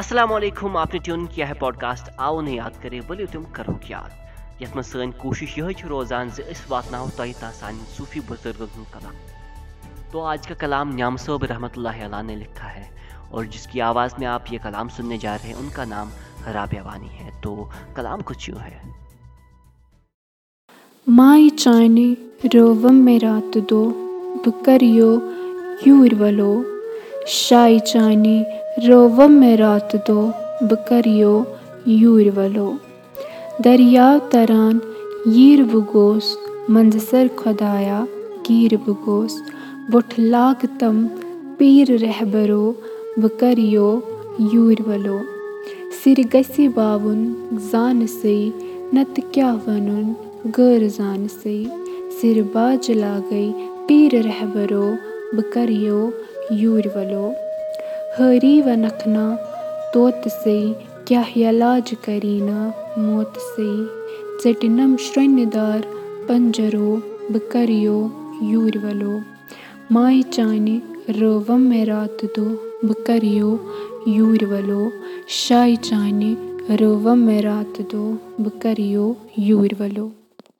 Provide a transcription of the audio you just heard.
اَسَلامُ علیکم آپ نے ٹیون کیا ہے پاڈکاسٹ آو نہٕ یاد کرے ؤلِو تِم کَرہوکھ یاد یَتھ منٛز سٲنۍ کوٗشِش یِہے چھِ روزان زِ أسۍ واتناوو تۄہہِ سانٮ۪ن صوٗفی بُزرگَن ہُنٛد کلام تہٕ آز کا کلام نیام صٲب رحمتہ اللہ لِکھا اور جِس کیواز مےٚ آپ یہِ کلام سُنن جاے ان کا نام رابہ وانی ہے تہٕ کلام کُھو ہے चाने रोवम में रात दो बकरियो यूर वलो शाई चाने रोवम में रात दो बकरियो यूर वलो दरियाव तरान यीर बुगोस मंजसर खुदाया गिर बुगोस वुठ लाग तम पीर रहबरो बकरियो यूर वलो सिर गसी बावन जान से नत क्या वनुन गर जान से सिर बाज लागई पीर रहबरो बकरियो यूर वलो हरी व नखना तोत से क्या यलाज करीना मोत से चटिनम श्रन्यदार पंजरो बकरियो यूर वलो माई चाने रोवम में रात दो बकरियो यूर वलो शाई चाने रोवम में रात दो बकरियो यूर वलो